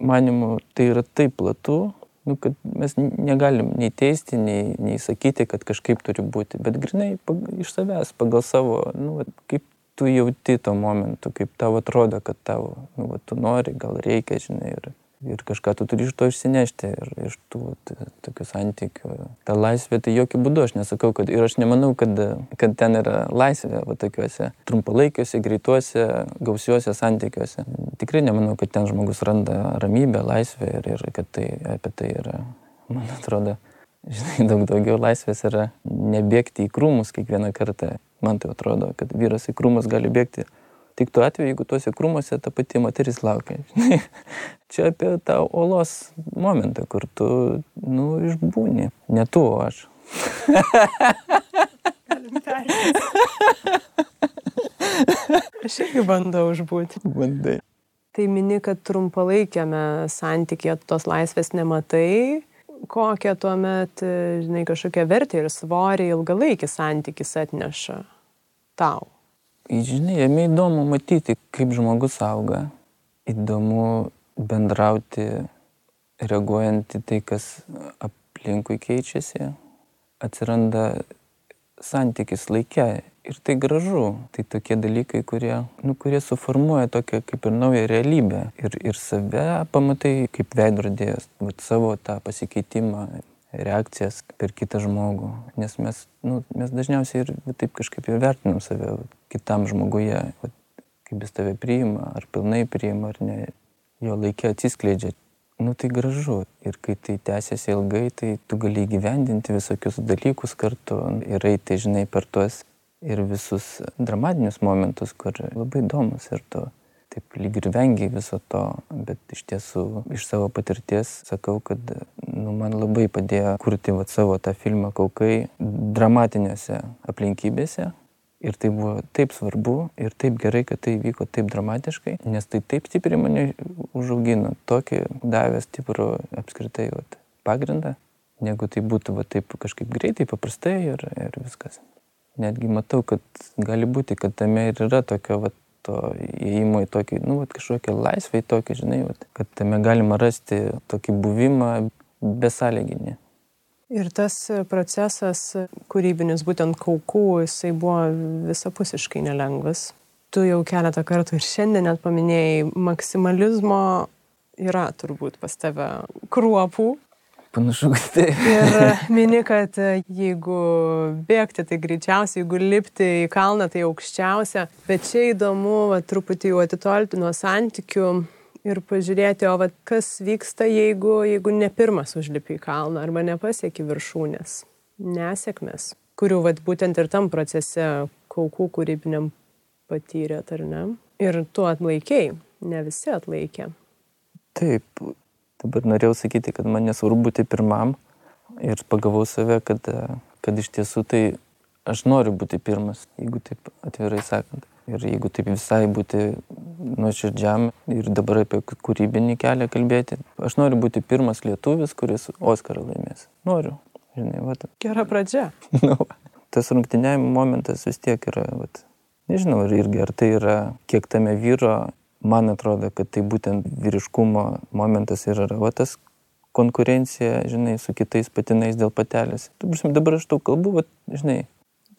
manimu, tai yra taip platu, nu, kad mes negalim nei teisti, nei, nei sakyti, kad kažkaip turi būti, bet grinai iš savęs, pagal savo, nu, kaip tu jauti to momentu, kaip tau atrodo, kad tau, nu, va, tu nori, gal reikia, žinai, ir, ir kažką tu turi iš to išsinešti ir iš tų tokių santykių. Ta laisvė, tai jokių būdų aš nesakau, kad ir aš nemanau, kad, kad ten yra laisvė, va tokiuose trumpalaikiuose, greituose, gausiuose santykiuose. Tikrai nemanau, kad ten žmogus randa ramybę, laisvę ir, ir kad tai apie tai yra, man atrodo, žinai, daug daugiau laisvės yra nebėgti į krūmus kiekvieną kartą, Man tai atrodo, kad vyras į krūmus gali bėgti tik tuo atveju, jeigu tuose krūmuose ta pati moteris laukia. (laughs) Čia apie tą olos momentą, kur tu, nu, išbūni. Ne tu, o aš. Aš irgi bandau užbūti. Bandai. Tai mini, kad trumpalaikiame santykėje tos laisvės nematai, kokią tuomet, žinai, kažkokią vertę ir svorį ilgalaikis santykis atneša tau. Žinai, jame įdomu matyti, kaip žmogus auga. Įdomu bendrauti, reaguojant į tai, kas aplinkui keičiasi. Atsiranda santykis laikė ir tai gražu. Tai tokie dalykai, kurie, nu, kurie suformuoja tokią kaip ir naują realybę. Ir, ir save pamatai kaip veidrodėjas, savo tą pasikeitimą, reakcijas per kitą žmogų. Nes mes, nu, mes dažniausiai ir taip kažkaip ir vertinam save kitam žmoguje, vat, kaip jis tave priima, ar pilnai priima, ar ne. Jo laikė atsiskleidžia. Nu tai gražu. Ir kai tai tęsiasi ilgai, tai tu gali gyvendinti visokius dalykus kartu ir eiti, žinai, per tuos ir visus dramatinius momentus, kur labai įdomus ir tu taip lyg ir vengiai viso to, bet iš tiesų iš savo patirties sakau, kad nu, man labai padėjo kurti vat, savo tą filmą Kaukai dramatinėse aplinkybėse. Ir tai buvo taip svarbu ir taip gerai, kad tai vyko taip dramatiškai, nes tai taip stipriai mane užaugino, tokį davė stiprų apskritai vat, pagrindą, negu tai būtų va, taip kažkaip greitai, paprastai ir, ir viskas. Netgi matau, kad gali būti, kad tame ir yra tokio vat, to įėjimo į tokį, nu, vat, kažkokią laisvę, į tokį, žinai, vat, kad tame galima rasti tokį buvimą besąlyginį. Ir tas procesas kūrybinis, būtent kaukų, jisai buvo visapusiškai nelengvas. Tu jau keletą kartų ir šiandien net paminėjai, maksimalizmo yra turbūt pas tave kruopų, Panašu, kad tai. Ir mini, kad jeigu bėgti, tai greičiausiai, jeigu lipti į kalną, tai aukščiausia. Bet čia įdomu, va, truputį jau atitolti nuo santykių ir pažiūrėti, o va, kas vyksta, jeigu, jeigu ne pirmas užlipi į kalną arba nepasieki viršūnės. Nesėkmės, kurių va, būtent ir tam procese kaukų kūrybiniam patyrėt, ar ne? Ir tu atlaikiai, ne visi atlaikė. Taip, Dabar norėjau sakyti, kad man nesvarbu būti pirmam ir pagavau save, kad, kad iš tiesų tai aš noriu būti pirmas, jeigu taip atvirai sakant. Ir jeigu taip visai būti nuoširdžiam ir dabar apie kūrybinį kelią kalbėti, aš noriu būti pirmas lietuvis, kuris Oscarą laimės. Noriu. Žinai, vat. (laughs) Gera pradžia. nu, tas rungtyniavimo momentas vis tiek yra, vat, nežinau, irgi ar tai yra, kiek tame vyro man atrodo, kad tai būtent vyriškumo momentas ir yra va, tas konkurencija, žinai, su kitais patinais dėl patelės. Dabar aš tau kalbu, va, žinai.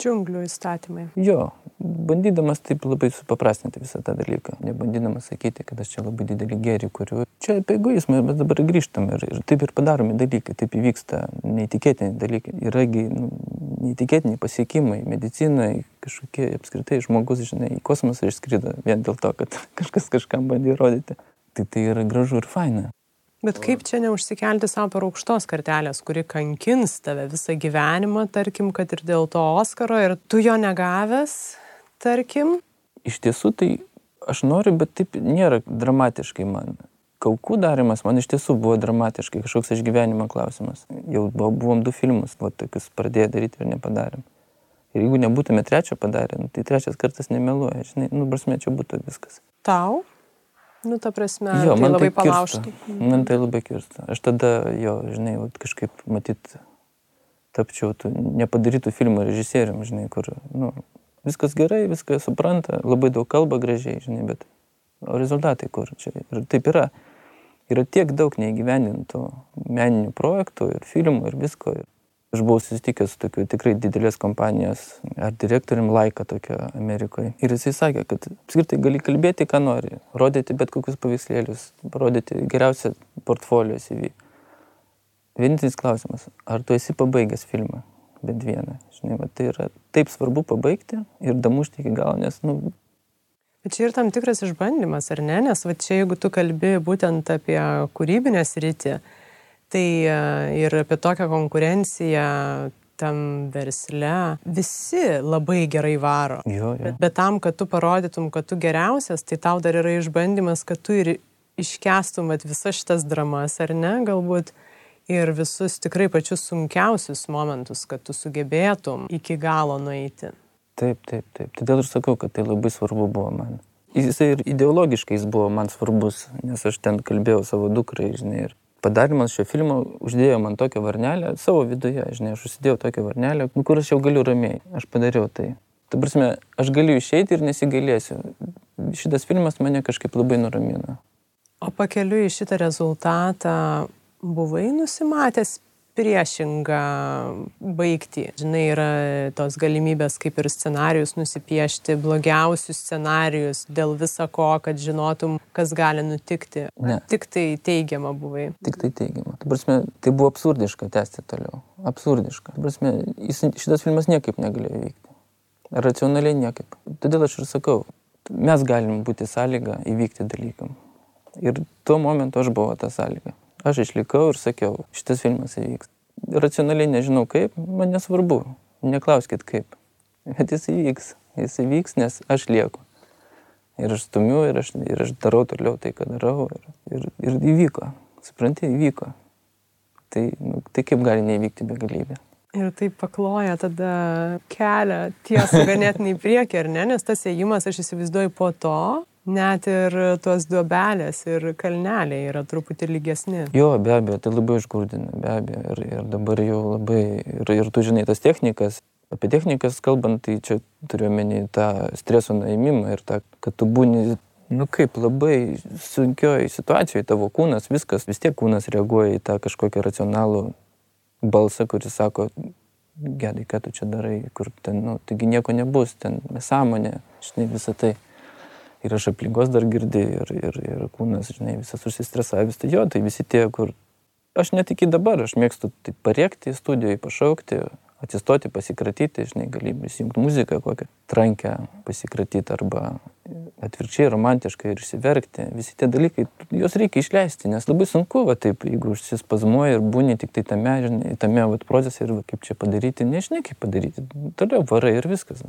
Džiunglių įstatymai. Jo, bandydamas taip labai supaprastinti visą tą dalyką, nebandydamas sakyti, kad aš čia labai didelį gerį kuriu. Čia apie egoizmą, bet dabar grįžtam ir, ir taip ir padaromi dalykai, taip įvyksta neįtikėtini dalykai. Yragi nu, neįtikėtini pasiekimai medicinoje, kažkokie apskritai žmogus, žinai, į kosmosą išskrido vien dėl to, kad (laughs) kažkas kažkam bandė įrodyti. Tai tai yra gražu ir faina. Bet kaip čia neužsikelti savo per aukštos kartelės, kuri kankins tave visą gyvenimą, tarkim, kad ir dėl to Oskaro ir tu jo negavęs, tarkim? Iš tiesų tai aš noriu, bet taip nėra dramatiškai man. Kaukų darimas man iš tiesų buvo dramatiškai, kažkoks išgyvenimo klausimas. Jau buvom du filmus, va tokius pradėję daryti ir nepadarėm. Ir jeigu nebūtume trečią padarę, nu, tai trečias kartas nemeluoja, žinai, nu, prasme, čia būtų viskas. Tau? Nu, ta prasme, jo, tai man labai tai palaužtų. Man tai labai kirsta. Aš tada, jo, žinai, kažkaip matyt, tapčiau tų nepadarytų filmų režisierium, žinai, kur, nu, viskas gerai, viską supranta, labai daug kalba gražiai, žinai, bet o rezultatai kur čia. Ir taip yra. Yra tiek daug neįgyvendintų meninių projektų ir filmų ir visko. Ir Aš buvau susitikęs su tokiu tikrai didelės kompanijos ar direktorium Laika tokio Amerikoje. Ir jisai sakė, kad apskritai gali kalbėti, ką nori, rodyti bet kokius paveikslėlius, rodyti geriausią portfolio CV. Vienintelis klausimas, ar tu esi pabaigęs filmą, bent vieną. Žinai, va, tai yra taip svarbu pabaigti ir damušti iki galo, nes, nu, Bet čia ir tam tikras išbandymas, ar ne? Nes va čia, jeigu tu kalbi būtent apie kūrybinę sritį, Tai e, ir apie tokią konkurenciją tam versle, visi labai gerai varo. Jo, jo. Bet, bet tam, kad tu parodytum, kad tu geriausias, tai tau dar yra išbandymas, kad tu ir iškestum visas šitas dramas, ar ne, galbūt ir visus tikrai pačius sunkiausius momentus, kad tu sugebėtum iki galo nueiti. Taip, taip, taip. Todėl ir sakau, kad tai labai svarbu buvo man. Jisai ir ideologiškai jis buvo man svarbus, nes aš ten kalbėjau savo dukrai, žinai, ir padarimas šio filmo uždėjo man tokią varnelę savo viduje, žinai, aš užsidėjau tokią varnelę, nu, kur aš jau galiu ramiai, aš padariau tai. Ta prasme, aš galiu išeiti ir nesigailėsiu. Šitas filmas mane kažkaip labai nuramino. O pakeliu į šitą rezultatą buvai nusimatęs priešingą baigtį. Žinai, yra tos galimybės kaip ir scenarius nusipiešti, blogiausius scenarius dėl visa ko, kad žinotum, kas gali nutikti. Ne. Tik tai teigiama buvai. Tik tai teigiama. Ta prasme, tai buvo absurdiška tęsti toliau. Absurdiška. Ta prasme, jis, šitas filmas niekaip negalėjo vykti. Racionaliai niekaip. Todėl aš ir sakau, mes galim būti sąlyga įvykti dalykam. Ir tuo momentu aš buvau ta sąlyga. Aš išlikau ir sakiau, šitas filmas įvyks. Racionaliai nežinau kaip, man nesvarbu, neklauskit kaip. Bet jis įvyks, jis įvyks, nes aš lieku. Ir aš stumiu, ir aš, ir aš darau toliau tai, ką darau. Ir, ir, ir įvyko. Supranti, įvyko. Tai, nu, tai kaip gali neįvykti begalybė. Ir tai pakloja tada kelią tiesą ganėtinai į priekį, ar ne? Nes tas ėjimas, aš įsivaizduoju, po to net ir tos duobelės ir kalneliai yra truputį lygesni. Jo, be abejo, tai labai užkurdina, be abejo. Ir, ir dabar jau labai, ir, ir tu žinai tas technikas. Apie technikas kalbant, tai čia turiu menį tą streso nuėmimą ir tą, kad tu būni, nu kaip, labai sunkioj situacijoje tavo kūnas, viskas, vis tiek kūnas reaguoja į tą kažkokį racionalų balsą, kuris sako, gedai, ką tu čia darai, kur ten, nu, taigi nieko nebus, ten nesąmonė, žinai, visą tai. Ir aš aplinkos dar girdi, ir, ir, ir kūnas, žinai, visas užsistresavęs. Tai jo, tai visi tie, kur... Aš net iki dabar, aš mėgstu tai pariekti studijoje, pašaukti, atsistoti, pasikratyti, žinai, gali įsijungti muziką kokią, trankę pasikratyti arba atvirkščiai romantiškai ir išsiverkti. Visi tie dalykai, juos reikia išleisti, nes labai sunku, va taip, jeigu užsispazmuoji ir būni tik tai tame, žinai, tame vat procese ir va, kaip čia padaryti, nežinai kaip padaryti. Toliau varai ir viskas.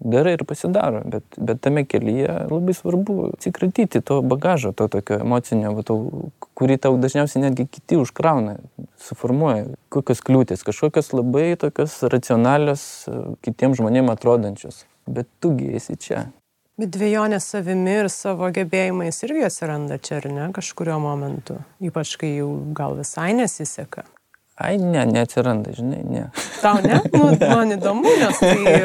Darai ir pasidaro, bet, bet tame kelyje labai svarbu atsikratyti to bagažo, to tokio emocinio, va, to, kurį tau dažniausiai netgi kiti užkrauna, suformuoja kokios kliūtis, kažkokios labai tokios racionalios kitiems žmonėms atrodančios. Bet tugi esi čia. Bet dviejonė savimi ir savo gebėjimais irgi atsiranda čia, ar ne, kažkurio momentu. Ypač kai jau gal visai nesiseka. Ai, ne, neatsiranda, žinai, ne. Tau ne? (laughs) Nu, man įdomu, nes tai,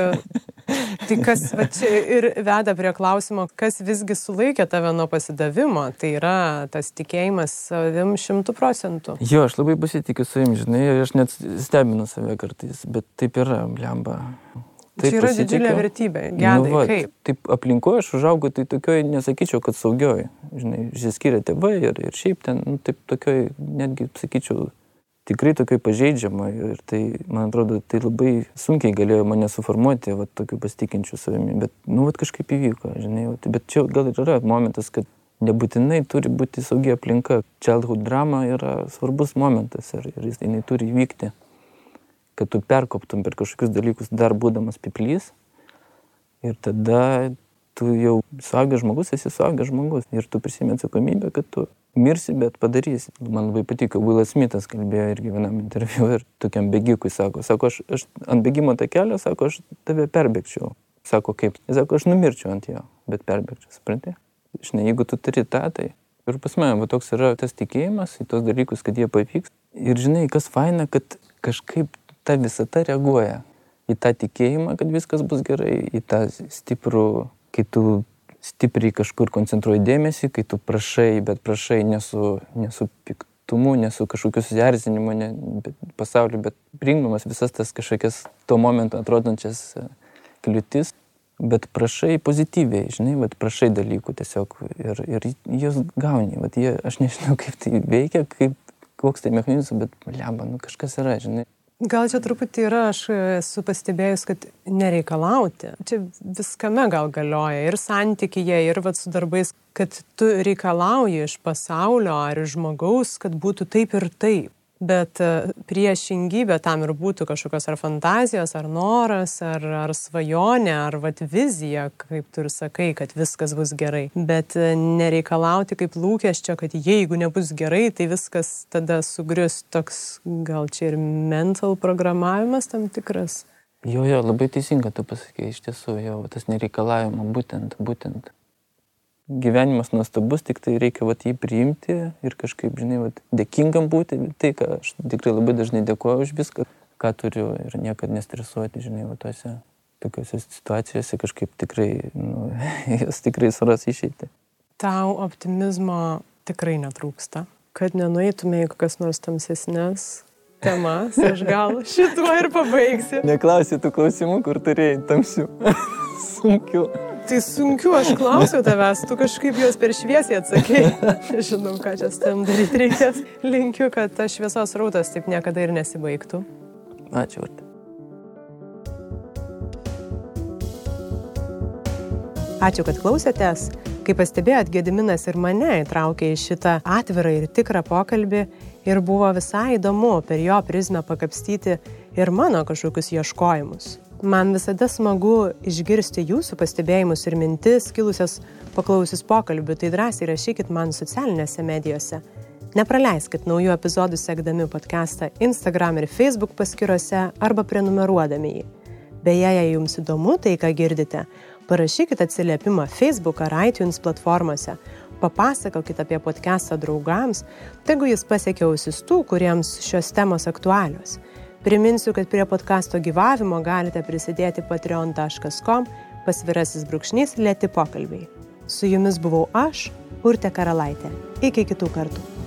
tai kas va, čia ir veda prie klausimo, kas visgi sulaikė tave nuo pasidavimo. Tai yra tas tikėjimas savim šimtų procentų. Jo, aš labai pasitikiu savim, žinai, aš net stebinu save kartais, bet taip yra, blemba. Taip čia yra pasitikiu. didžiulė vertybė. Gedai, nu, va, kaip? Taip aplinkoje aš užaugau, tai tokioj, nesakyčiau, kad saugioj. Žinai, išsiskyrė tėvai ir, ir šiaip ten, nu, taip tokioj, netgi, sakyčiau, tikrai tokiai pažeidžiama ir tai, man atrodo, tai labai sunkiai galėjo mane suformuoti, va, tokiu pasitikinčiu savimi, bet, nu, va, kažkaip įvyko, žinai, va, bet čia gal ir yra momentas, kad nebūtinai turi būti saugi aplinka. Childhood drama yra svarbus momentas ir, ir jis jinai turi įvykti, kad tu perkoptum per kažkokius dalykus dar būdamas piplys ir tada tu jau suaugęs žmogus, esi suaugęs žmogus ir tu prisimė atsakomybę, kad tu mirsi, bet padarysi. Man labai patiko, Willas Smithas kalbėjo irgi vienam interviu ir tokiam bėgikui sako, sako, aš, aš ant bėgimo takelio, sako, aš tave perbėgčiau. Sako, kaip? Jis sako, aš numirčiau ant jo, bet perbėgčiau, supranti? Žinai, jeigu tu turi tą, tai ir pas mane, va toks yra tas tikėjimas į tos dalykus, kad jie pavyks. Ir žinai, kas faina, kad kažkaip ta visata reaguoja į tą tikėjimą, kad viskas bus gerai, į tą stiprų, kai tu stipriai kažkur koncentruoji dėmesį, kai tu prašai, bet prašai nesu, nesu piktumu, nesu kažkokiu susierzinimu ne, bet, pasauliu, bet priimdamas visas tas kažkokias tuo momentu atrodančias e, kliūtis, bet prašai pozityviai, žinai, bet prašai dalykų tiesiog ir, ir juos gauni. Vat jie, aš nežinau, kaip tai veikia, kaip, koks tai mechanizmas, bet lemba, nu kažkas yra, žinai. Gal čia truputį yra, aš esu pastebėjus, kad nereikalauti. Čia viskame gal galioja ir santykyje, ir vat su darbais, kad tu reikalauji iš pasaulio ar iš žmogaus, kad būtų taip ir taip. Bet e, priešingybė tam ir būtų kažkokios ar fantazijos, ar noras, ar, ar svajonė, ar vat vizija, kaip tu ir sakai, kad viskas bus gerai. Bet e, nereikalauti kaip lūkesčio, kad jeigu nebus gerai, tai viskas tada sugrius toks gal čia ir mental programavimas tam tikras. Jo, jo, labai teisinga tu pasakė, iš tiesų, jo, tas nereikalavimo būtent, būtent gyvenimas nuostabus, tik tai reikia vat, jį priimti ir kažkaip, žinai, vat, dėkingam būti. Tai, ką aš tikrai labai dažnai dėkuoju už viską, ką turiu ir niekada nestresuoti, žinai, va tuose tokiuose situacijose kažkaip tikrai, nu, (laughs) jas tikrai suras išeiti. Tau optimizmo tikrai netrūksta, kad nenueitume į kokias nors tamsesnės temas, aš gal (laughs) šituo ir pabaigsiu. Neklausy tų klausimų, kur turėjai tamsių, (laughs) sunkių. Tai sunkiu, aš klausiau tavęs, tu kažkaip juos per šviesiai atsakai. (laughs) Žinau, ką čia tam daryti reikės. Linkiu, kad tas šviesos rautas taip niekada ir nesibaigtų. Ačiū. Ačiū, kad klausėtės. Kaip pastebėjot, Gediminas ir mane įtraukė į šitą atvirą ir tikrą pokalbį ir buvo visai įdomu per jo prizmę pakapstyti ir mano kažkokius ieškojimus. Man visada smagu išgirsti jūsų pastebėjimus ir mintis, kilusias paklausius pokalbių, tai drąsiai rašykit man socialinėse medijose. Nepraleiskit naujų epizodų sekdami podcastą Instagram ir Facebook paskyrose arba prenumeruodami jį. Beje, jei jums įdomu tai, ką girdite, parašykit atsiliepimą Facebook ar iTunes platformose, papasakokit apie podcastą draugams, tegu jis pasiekia ausis tų, kuriems šios temos aktualios. Priminsiu, kad prie podkasto gyvavimo galite prisidėti patreon.com pasvirasis brūkšnys lėti pokalbiai. Su jumis buvau aš, Urte Karalaitė. Iki kitų kartų.